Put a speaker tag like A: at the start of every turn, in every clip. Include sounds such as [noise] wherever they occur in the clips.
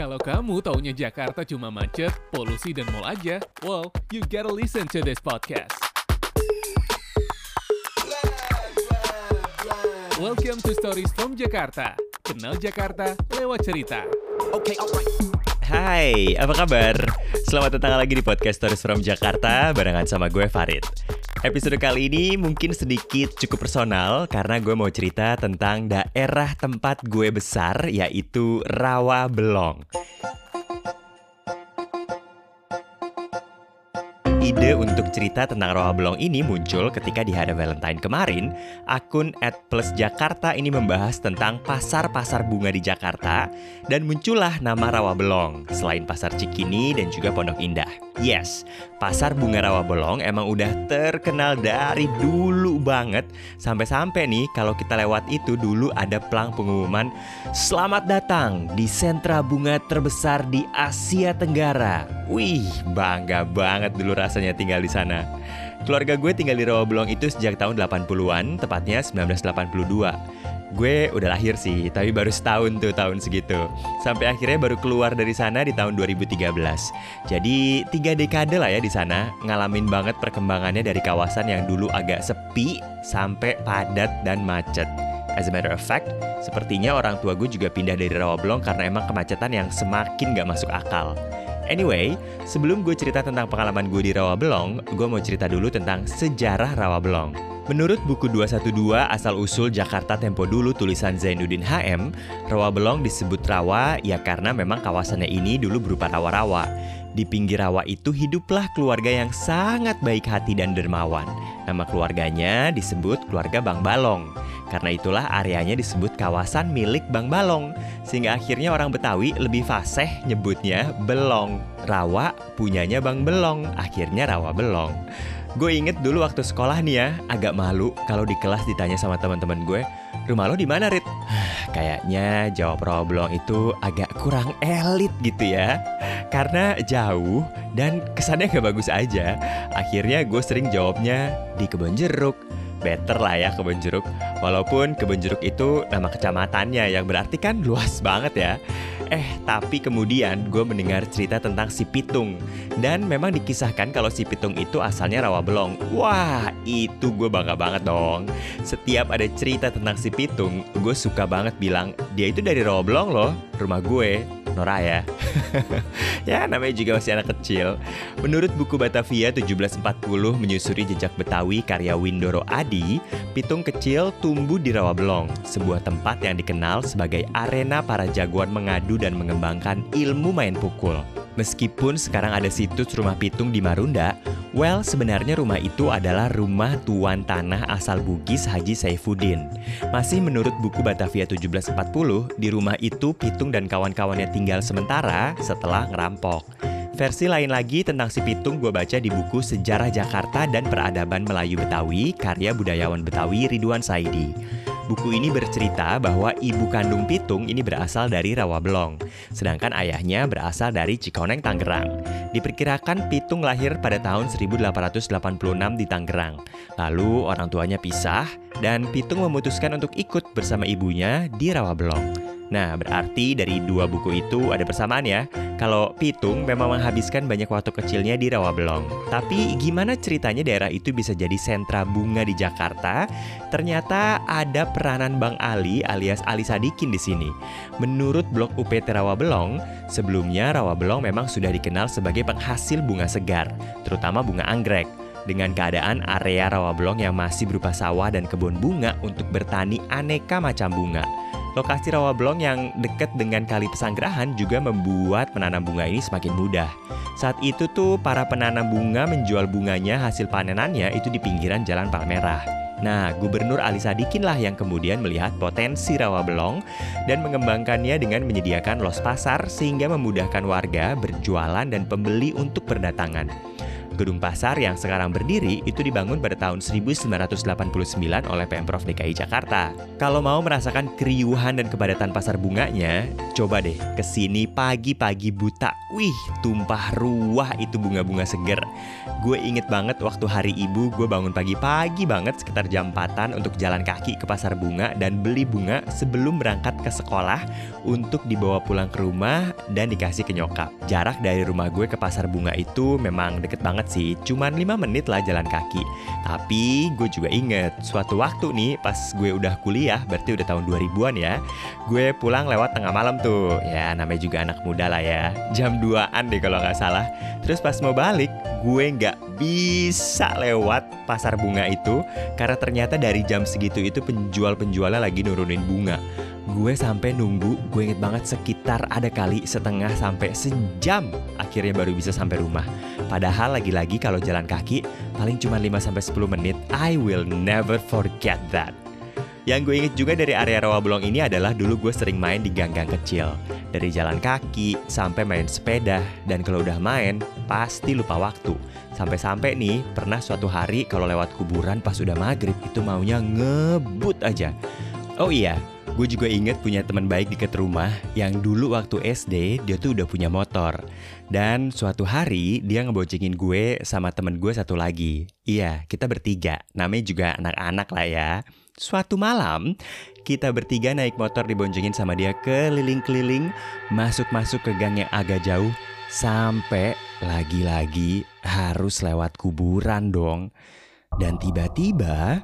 A: Kalau kamu taunya Jakarta cuma macet, polusi, dan mall aja, well, you gotta listen to this podcast. Welcome to Stories from Jakarta. Kenal Jakarta lewat cerita.
B: Hai, apa kabar? Selamat datang lagi di podcast Stories from Jakarta barengan sama gue Farid. Episode kali ini mungkin sedikit cukup personal karena gue mau cerita tentang daerah tempat gue besar yaitu Rawa Belong. Ide untuk cerita tentang Rawa Belong ini muncul ketika di hari Valentine kemarin, akun @plusjakarta ini membahas tentang pasar-pasar bunga di Jakarta dan muncullah nama Rawa Belong selain Pasar Cikini dan juga Pondok Indah. Yes, pasar bunga Rawa Belong emang udah terkenal dari dulu banget sampai-sampai nih kalau kita lewat itu dulu ada pelang pengumuman Selamat datang di sentra bunga terbesar di Asia Tenggara. Wih, bangga banget dulu rasanya tinggal di sana. Keluarga gue tinggal di Rawa Belong itu sejak tahun 80-an, tepatnya 1982. Gue udah lahir sih, tapi baru setahun tuh tahun segitu. Sampai akhirnya baru keluar dari sana di tahun 2013. Jadi tiga dekade lah ya di sana, ngalamin banget perkembangannya dari kawasan yang dulu agak sepi sampai padat dan macet. As a matter of fact, sepertinya orang tua gue juga pindah dari Rawabelong karena emang kemacetan yang semakin gak masuk akal. Anyway, sebelum gue cerita tentang pengalaman gue di Rawabelong, gue mau cerita dulu tentang sejarah Rawabelong. Menurut buku 212 asal-usul Jakarta Tempo Dulu tulisan Zainuddin HM, Rawabelong disebut rawa ya karena memang kawasannya ini dulu berupa rawa-rawa. Di pinggir rawa itu hiduplah keluarga yang sangat baik hati dan dermawan. Nama keluarganya disebut keluarga Bang Balong. Karena itulah areanya disebut kawasan milik Bang Balong. Sehingga akhirnya orang Betawi lebih fasih nyebutnya Belong. Rawa punyanya Bang Belong, akhirnya Rawa Belong. Gue inget dulu waktu sekolah nih ya, agak malu kalau di kelas ditanya sama teman-teman gue, rumah lo di mana Rit? [sighs] Kayaknya jawab Rawa Belong itu agak kurang elit gitu ya. Karena jauh dan kesannya gak bagus aja. Akhirnya gue sering jawabnya di kebun jeruk better lah ya kebun jeruk. Walaupun kebun jeruk itu nama kecamatannya yang berarti kan luas banget ya. Eh, tapi kemudian gue mendengar cerita tentang si Pitung. Dan memang dikisahkan kalau si Pitung itu asalnya rawa belong. Wah, itu gue bangga banget dong. Setiap ada cerita tentang si Pitung, gue suka banget bilang, dia itu dari rawa belong loh, rumah gue. Nora ya. [laughs] ya namanya juga masih anak kecil. Menurut buku Batavia 1740 menyusuri jejak Betawi karya Windoro Adi, Pitung kecil tumbuh di Rawabelong, sebuah tempat yang dikenal sebagai arena para jagoan mengadu dan mengembangkan ilmu main pukul. Meskipun sekarang ada situs rumah pitung di Marunda, well sebenarnya rumah itu adalah rumah tuan tanah asal Bugis Haji Saifuddin. Masih menurut buku Batavia 1740, di rumah itu Pitung dan kawan-kawannya tinggal sementara setelah ngerampok. Versi lain lagi tentang si Pitung gue baca di buku Sejarah Jakarta dan Peradaban Melayu Betawi karya budayawan Betawi Ridwan Saidi. Buku ini bercerita bahwa ibu kandung Pitung ini berasal dari Rawabelong, sedangkan ayahnya berasal dari Cikoneng, Tangerang. Diperkirakan Pitung lahir pada tahun 1886 di Tangerang. Lalu orang tuanya pisah dan Pitung memutuskan untuk ikut bersama ibunya di Rawabelong. Nah, berarti dari dua buku itu ada persamaan ya. Kalau Pitung memang menghabiskan banyak waktu kecilnya di Rawabelong. Tapi gimana ceritanya daerah itu bisa jadi sentra bunga di Jakarta? Ternyata ada peranan Bang Ali alias Ali Sadikin di sini. Menurut blog UPT Rawabelong, sebelumnya Rawabelong memang sudah dikenal sebagai penghasil bunga segar, terutama bunga anggrek dengan keadaan area Rawabelong yang masih berupa sawah dan kebun bunga untuk bertani aneka macam bunga. Lokasi Rawabelong yang dekat dengan Kali Pesanggerahan juga membuat penanam bunga ini semakin mudah. Saat itu tuh para penanam bunga menjual bunganya hasil panenannya itu di pinggiran Jalan Palmerah. Nah, Gubernur Ali Sadikin lah yang kemudian melihat potensi Rawabelong dan mengembangkannya dengan menyediakan los pasar sehingga memudahkan warga berjualan dan pembeli untuk berdatangan. Gedung pasar yang sekarang berdiri itu dibangun pada tahun 1989 oleh Pemprov DKI Jakarta. Kalau mau merasakan keriuhan dan kepadatan pasar bunganya, coba deh ke sini pagi-pagi buta. Wih, tumpah ruah itu bunga-bunga seger. Gue inget banget waktu hari ibu gue bangun pagi-pagi banget sekitar jam 4 untuk jalan kaki ke pasar bunga dan beli bunga sebelum berangkat ke sekolah untuk dibawa pulang ke rumah dan dikasih ke nyokap. Jarak dari rumah gue ke pasar bunga itu memang deket banget sih, cuman 5 menit lah jalan kaki. Tapi gue juga inget, suatu waktu nih pas gue udah kuliah, berarti udah tahun 2000-an ya, gue pulang lewat tengah malam tuh. Ya namanya juga anak muda lah ya, jam 2-an deh kalau nggak salah. Terus pas mau balik, gue nggak bisa lewat pasar bunga itu karena ternyata dari jam segitu itu penjual-penjualnya lagi nurunin bunga. Gue sampai nunggu, gue inget banget sekitar ada kali setengah sampai sejam akhirnya baru bisa sampai rumah. Padahal lagi-lagi kalau jalan kaki paling cuma 5 sampai 10 menit. I will never forget that. Yang gue inget juga dari area Rawabelong ini adalah dulu gue sering main di gang-gang kecil. Dari jalan kaki sampai main sepeda dan kalau udah main pasti lupa waktu. Sampai-sampai nih pernah suatu hari kalau lewat kuburan pas udah maghrib itu maunya ngebut aja. Oh iya, gue juga inget punya teman baik deket rumah yang dulu waktu SD dia tuh udah punya motor. Dan suatu hari dia ngeboncengin gue sama temen gue satu lagi. Iya, kita bertiga. Namanya juga anak-anak lah ya. Suatu malam, kita bertiga naik motor diboncengin sama dia keliling-keliling, masuk-masuk ke gang yang agak jauh, sampai lagi-lagi harus lewat kuburan dong. Dan tiba-tiba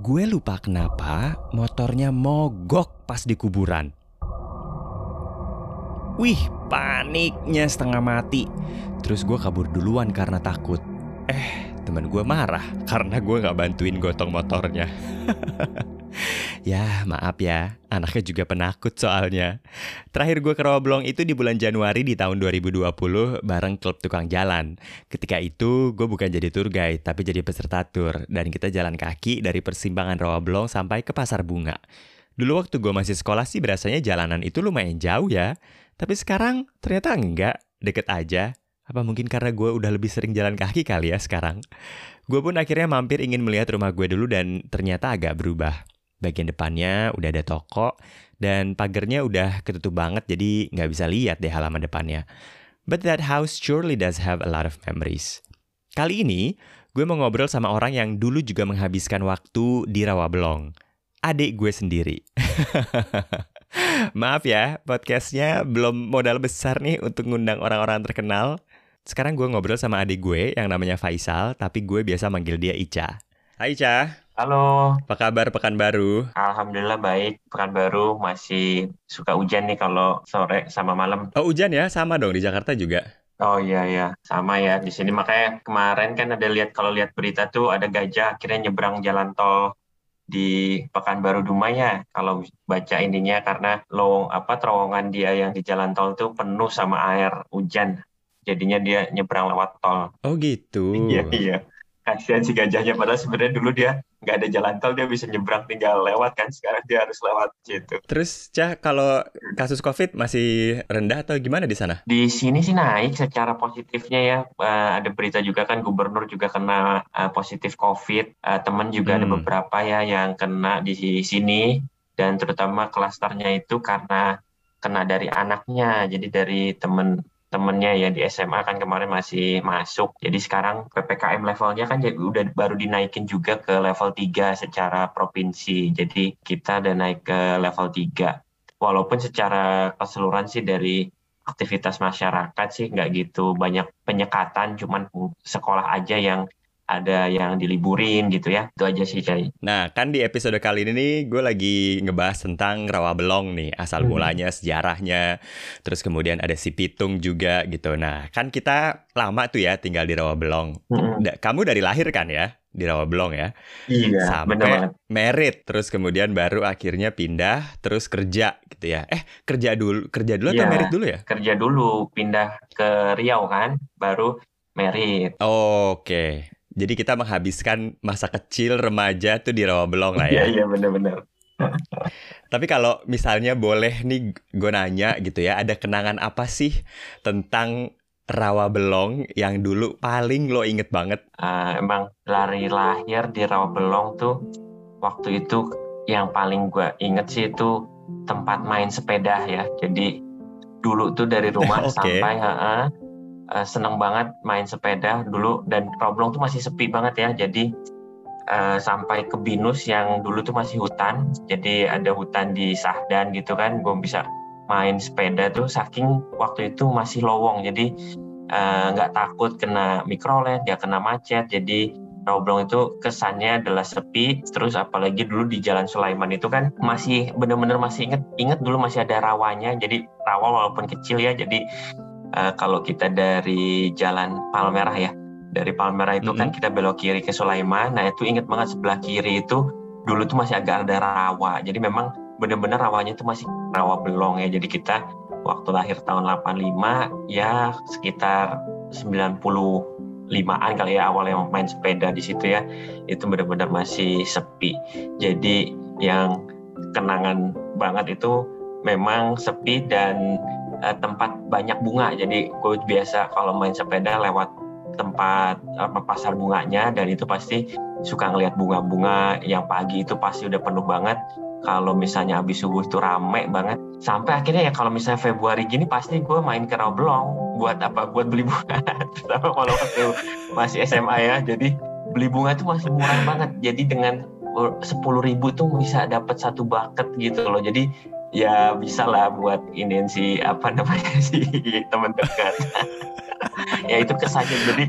B: gue lupa kenapa motornya mogok pas di kuburan. Wih, paniknya setengah mati. Terus gue kabur duluan karena takut. Eh, temen gue marah karena gue gak bantuin gotong motornya. [laughs] ya, maaf ya. Anaknya juga penakut soalnya. Terakhir gue ke Rawablong itu di bulan Januari di tahun 2020 bareng klub tukang jalan. Ketika itu gue bukan jadi tour guide tapi jadi peserta tour. Dan kita jalan kaki dari persimpangan Rawablong sampai ke Pasar Bunga. Dulu waktu gue masih sekolah sih berasanya jalanan itu lumayan jauh ya. Tapi sekarang ternyata enggak, deket aja. Apa mungkin karena gue udah lebih sering jalan kaki kali ya sekarang? Gue pun akhirnya mampir ingin melihat rumah gue dulu dan ternyata agak berubah. Bagian depannya udah ada toko dan pagernya udah ketutup banget jadi nggak bisa lihat deh halaman depannya. But that house surely does have a lot of memories. Kali ini gue mau ngobrol sama orang yang dulu juga menghabiskan waktu di Rawabelong. Adik gue sendiri. [laughs] Maaf ya, podcastnya belum modal besar nih untuk ngundang orang-orang terkenal. Sekarang gue ngobrol sama adik gue yang namanya Faisal, tapi gue biasa manggil dia Ica. Hai Ica.
C: Halo.
B: Apa kabar pekan baru?
C: Alhamdulillah baik. Pekan baru masih suka hujan nih kalau sore sama malam.
B: Oh hujan ya, sama dong di Jakarta juga.
C: Oh iya ya, sama ya di sini makanya kemarin kan ada lihat kalau lihat berita tuh ada gajah akhirnya nyebrang jalan tol di Pekanbaru Dumai kalau baca ininya karena lowong apa terowongan dia yang di jalan tol itu penuh sama air hujan jadinya dia nyebrang lewat tol
B: oh gitu
C: iya iya kasihan si gajahnya padahal sebenarnya dulu dia nggak ada jalan tol dia bisa nyebrang tinggal lewat kan sekarang dia harus lewat gitu
B: terus cah kalau kasus covid masih rendah atau gimana di sana?
C: Di sini sih naik secara positifnya ya. Uh, ada berita juga kan gubernur juga kena uh, positif covid. Uh, teman juga hmm. ada beberapa ya yang kena di sini. Dan terutama klasternya itu karena kena dari anaknya jadi dari temen temennya ya di SMA kan kemarin masih masuk. Jadi sekarang PPKM levelnya kan jadi udah baru dinaikin juga ke level 3 secara provinsi. Jadi kita udah naik ke level 3. Walaupun secara keseluruhan sih dari aktivitas masyarakat sih nggak gitu banyak penyekatan, cuman sekolah aja yang ada yang diliburin gitu ya. Itu aja sih, Cai.
B: Nah, kan di episode kali ini nih gue lagi ngebahas tentang Rawa Belong nih, asal hmm. mulanya, sejarahnya, terus kemudian ada si Pitung juga gitu. Nah, kan kita lama tuh ya tinggal di Rawa Belong. Hmm. Kamu dari lahir kan ya? di Rawa Belong ya.
C: Iya,
B: sampai merit terus kemudian baru akhirnya pindah terus kerja gitu ya. Eh, kerja dulu kerja dulu iya, atau merit dulu ya?
C: Kerja dulu, pindah ke Riau kan, baru merit.
B: Oh, Oke. Okay. Jadi kita menghabiskan masa kecil remaja tuh di Rawabelong lah ya.
C: Iya, iya benar-benar.
B: Tapi kalau misalnya boleh nih gue nanya gitu ya, ada kenangan apa sih tentang rawa belong yang dulu paling lo inget banget?
C: Uh, emang lari lahir di rawa belong tuh waktu itu yang paling gue inget sih itu tempat main sepeda ya. Jadi dulu tuh dari rumah [laughs] okay. sampai uh, uh, seneng banget main sepeda dulu dan rawa belong tuh masih sepi banget ya. Jadi uh, sampai ke Binus yang dulu tuh masih hutan. Jadi ada hutan di Sahdan gitu kan. Gue bisa main sepeda tuh saking waktu itu masih lowong. Jadi eh, nggak uh, takut kena mikrolet, ya kena macet. Jadi Rawblong itu kesannya adalah sepi, terus apalagi dulu di Jalan Sulaiman itu kan masih bener-bener masih inget, inget dulu masih ada rawanya, jadi rawa walaupun kecil ya, jadi uh, kalau kita dari Jalan Palmerah ya, dari Palmerah itu mm -hmm. kan kita belok kiri ke Sulaiman. Nah itu inget banget sebelah kiri itu dulu tuh masih agak ada rawa. Jadi memang benar-benar rawanya itu masih rawa belong ya. Jadi kita waktu lahir tahun 85 ya sekitar 95-an kali ya awalnya main sepeda di situ ya. Itu benar-benar masih sepi. Jadi yang kenangan banget itu memang sepi dan uh, tempat banyak bunga. Jadi gue biasa kalau main sepeda lewat tempat apa pasar bunganya dan itu pasti suka ngelihat bunga-bunga yang pagi itu pasti udah penuh banget. Kalau misalnya habis subuh itu rame banget. Sampai akhirnya ya kalau misalnya Februari gini pasti gue main ke Rawblong buat apa? Buat beli bunga. [laughs] Terutama kalau waktu masih SMA ya. Jadi beli bunga itu masih murah banget. Jadi dengan sepuluh ribu tuh bisa dapat satu bucket gitu loh. Jadi ya bisa lah buat ini si apa namanya [laughs] si teman dekat. [laughs] Ya itu kesakitan jadi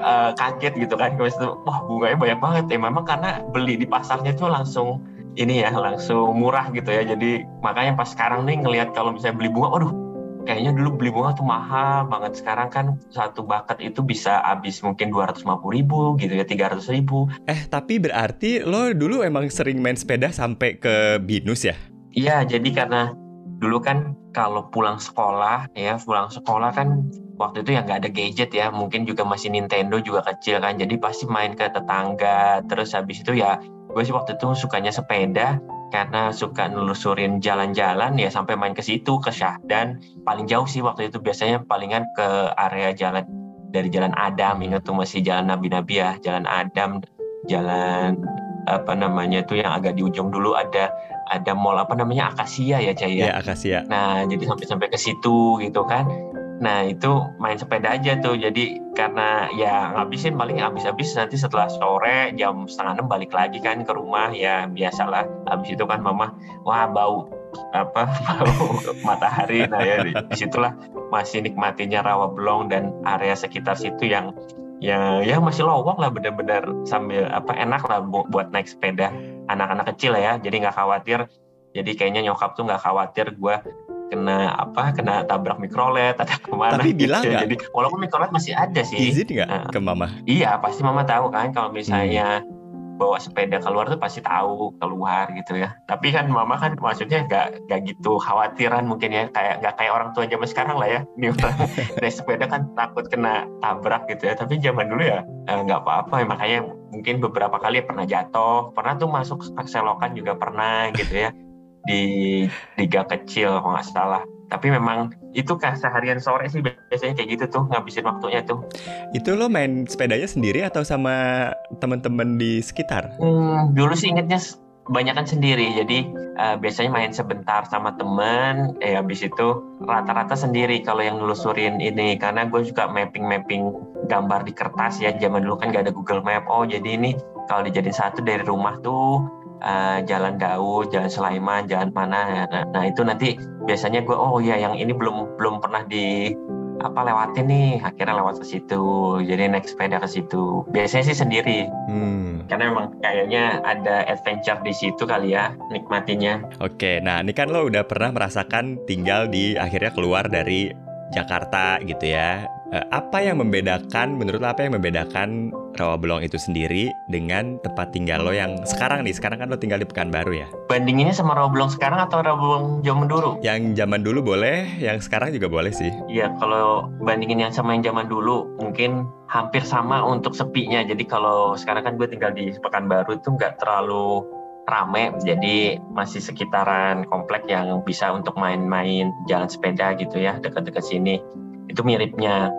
C: uh, kaget gitu kan. Itu wah bunganya banyak banget ya. Memang karena beli di pasarnya itu langsung ini ya langsung murah gitu ya. Jadi makanya pas sekarang nih ngelihat kalau misalnya beli bunga waduh kayaknya dulu beli bunga tuh mahal banget. Sekarang kan satu bucket itu bisa habis mungkin dua ratus ribu gitu ya tiga ratus ribu.
B: Eh tapi berarti lo dulu emang sering main sepeda sampai ke binus ya
C: iya jadi karena dulu kan kalau pulang sekolah ya pulang sekolah kan waktu itu ya nggak ada gadget ya mungkin juga masih Nintendo juga kecil kan jadi pasti main ke tetangga. Terus habis itu ya gue sih waktu itu sukanya sepeda karena suka nelusurin jalan-jalan ya sampai main ke situ ke Syah dan paling jauh sih waktu itu biasanya palingan ke area jalan dari jalan Adam ingat tuh masih jalan Nabi-Nabi ya jalan Adam jalan apa namanya itu yang agak di ujung dulu ada ada mall apa namanya Akasia ya Caya.
B: Ya Akasia.
C: Nah jadi sampai sampai ke situ gitu kan. Nah itu main sepeda aja tuh. Jadi karena ya ngabisin paling habis-habis nanti setelah sore jam setengah enam balik lagi kan ke rumah ya biasalah. Habis itu kan mama wah bau apa [laughs] bau matahari. Nah ya di situlah masih nikmatinya rawa belong dan area sekitar situ yang ya ya masih lowong lah bener-bener sambil apa enak lah buat naik sepeda anak-anak kecil ya jadi nggak khawatir. Jadi kayaknya nyokap tuh nggak khawatir gue kena apa kena tabrak mikrolet atau [laughs] ke mana
B: tapi bilang gitu.
C: jadi walaupun mikrolet masih ada sih.
B: Izin nggak nah, ke mama?
C: Iya pasti mama tahu kan kalau misalnya hmm. Bawa sepeda keluar tuh pasti tahu keluar gitu ya. Tapi kan mama kan maksudnya nggak nggak gitu khawatiran mungkin ya. Kayak nggak kayak orang tua zaman sekarang lah ya. Orang [laughs] naik sepeda kan takut kena tabrak gitu ya. Tapi zaman dulu ya eh, nggak apa-apa. Ya, makanya mungkin beberapa kali pernah jatuh. Pernah tuh masuk selokan juga pernah gitu ya. Di liga kecil kalau nggak salah tapi memang itu kan seharian sore sih biasanya kayak gitu tuh ngabisin waktunya tuh?
B: Itu lo main sepedanya sendiri atau sama teman-teman di sekitar?
C: Hmm, dulu sih ingetnya banyak kan sendiri. Jadi uh, biasanya main sebentar sama temen eh habis itu rata-rata sendiri kalau yang nelusurin ini. Karena gue juga mapping-mapping gambar di kertas ya zaman dulu kan gak ada Google Map. Oh jadi ini kalau dijadiin satu dari rumah tuh uh, Jalan Daud, Jalan Sulaiman, Jalan mana. Nah, nah itu nanti biasanya gue oh ya yang ini belum belum pernah di apa lewatin nih. Akhirnya lewat ke situ jadi naik sepeda ke situ. Biasanya sih sendiri. Hmm. karena memang kayaknya ada adventure di situ kali ya nikmatinya.
B: Oke nah ini kan lo udah pernah merasakan tinggal di akhirnya keluar dari Jakarta gitu ya. Eh, apa yang membedakan menurut lo apa yang membedakan Rawabelong itu sendiri dengan tempat tinggal lo yang sekarang nih? Sekarang kan lo tinggal di Pekanbaru ya?
C: Bandinginnya sama Rawabelong sekarang atau Rawabelong zaman dulu?
B: Yang zaman dulu boleh yang sekarang juga boleh sih.
C: Iya kalau bandingin yang sama yang zaman dulu mungkin hampir sama untuk sepinya. Jadi kalau sekarang kan gue tinggal di Pekanbaru itu nggak terlalu rame. Jadi masih sekitaran komplek yang bisa untuk main-main jalan sepeda gitu ya dekat-dekat sini itu miripnya.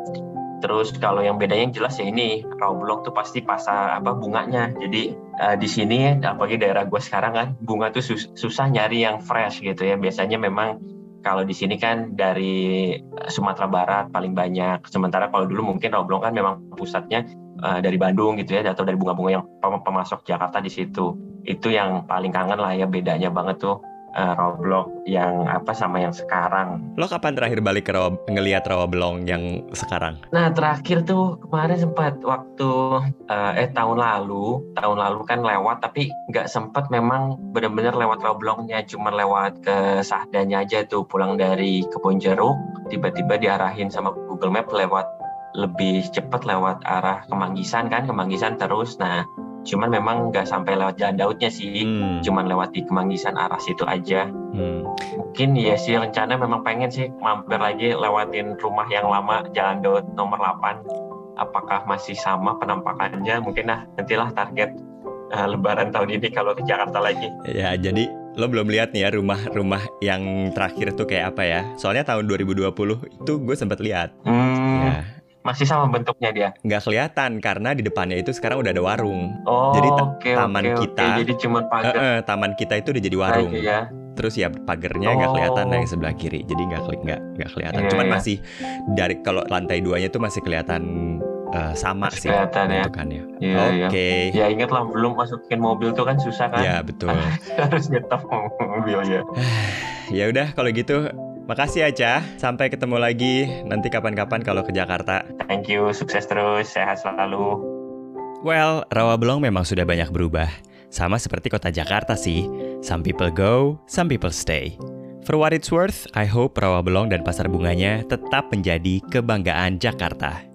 C: Terus kalau yang bedanya yang jelas ya ini Rawabelong tuh pasti pasar apa bunganya. Jadi uh, di sini apalagi daerah gue sekarang kan bunga tuh sus susah nyari yang fresh gitu ya. Biasanya memang kalau di sini kan dari Sumatera Barat paling banyak. Sementara kalau dulu mungkin Rawabelong kan memang pusatnya uh, dari Bandung gitu ya atau dari bunga-bunga yang pemasok Jakarta di situ. Itu yang paling kangen lah ya bedanya banget tuh uh, Roblox yang apa sama yang sekarang.
B: Lo kapan terakhir balik ke rawa, ngelihat belong yang sekarang?
C: Nah terakhir tuh kemarin sempat waktu uh, eh tahun lalu, tahun lalu kan lewat tapi nggak sempat memang benar-benar lewat rawa belongnya, cuma lewat ke Sahdanya aja tuh pulang dari kebun jeruk, tiba-tiba diarahin sama Google Map lewat lebih cepat lewat arah Kemanggisan kan, Kemanggisan terus. Nah cuman memang nggak sampai lewat jalan Daudnya sih. Hmm. cuman lewat di Kemanggisan arah situ aja. Hmm. mungkin ya sih rencana memang pengen sih mampir lagi lewatin rumah yang lama jalan Daud nomor 8 apakah masih sama penampakannya? Mungkin lah nantilah target uh, lebaran tahun ini kalau ke Jakarta lagi.
B: Ya jadi lo belum lihat nih ya rumah-rumah yang terakhir tuh kayak apa ya? Soalnya tahun 2020 itu gue sempat lihat.
C: Hmm. ya masih sama bentuknya dia?
B: Nggak kelihatan karena di depannya itu sekarang udah ada warung.
C: Oh,
B: jadi
C: okay,
B: taman
C: okay,
B: kita,
C: okay. jadi cuma pagar. Uh,
B: uh, taman kita itu udah jadi warung. Aja, ya. Terus ya pagernya nggak oh. kelihatan yang sebelah kiri, jadi nggak nggak nggak kelihatan. Yeah, Cuman yeah. masih dari kalau lantai duanya itu masih kelihatan uh, sama masih sih kelihatan ya. bentukannya.
C: Yeah, Oke. Okay. Ya. ya ingatlah belum masukin mobil tuh kan susah kan?
B: Ya betul. [laughs]
C: Harus nyetok mobilnya. [sighs]
B: ya udah kalau gitu Makasih aja. Sampai ketemu lagi nanti kapan-kapan kalau ke Jakarta.
C: Thank you, sukses terus, sehat selalu.
B: Well, Rawabelong memang sudah banyak berubah. Sama seperti kota Jakarta sih. Some people go, some people stay. For what it's worth, I hope Rawabelong dan pasar bunganya tetap menjadi kebanggaan Jakarta.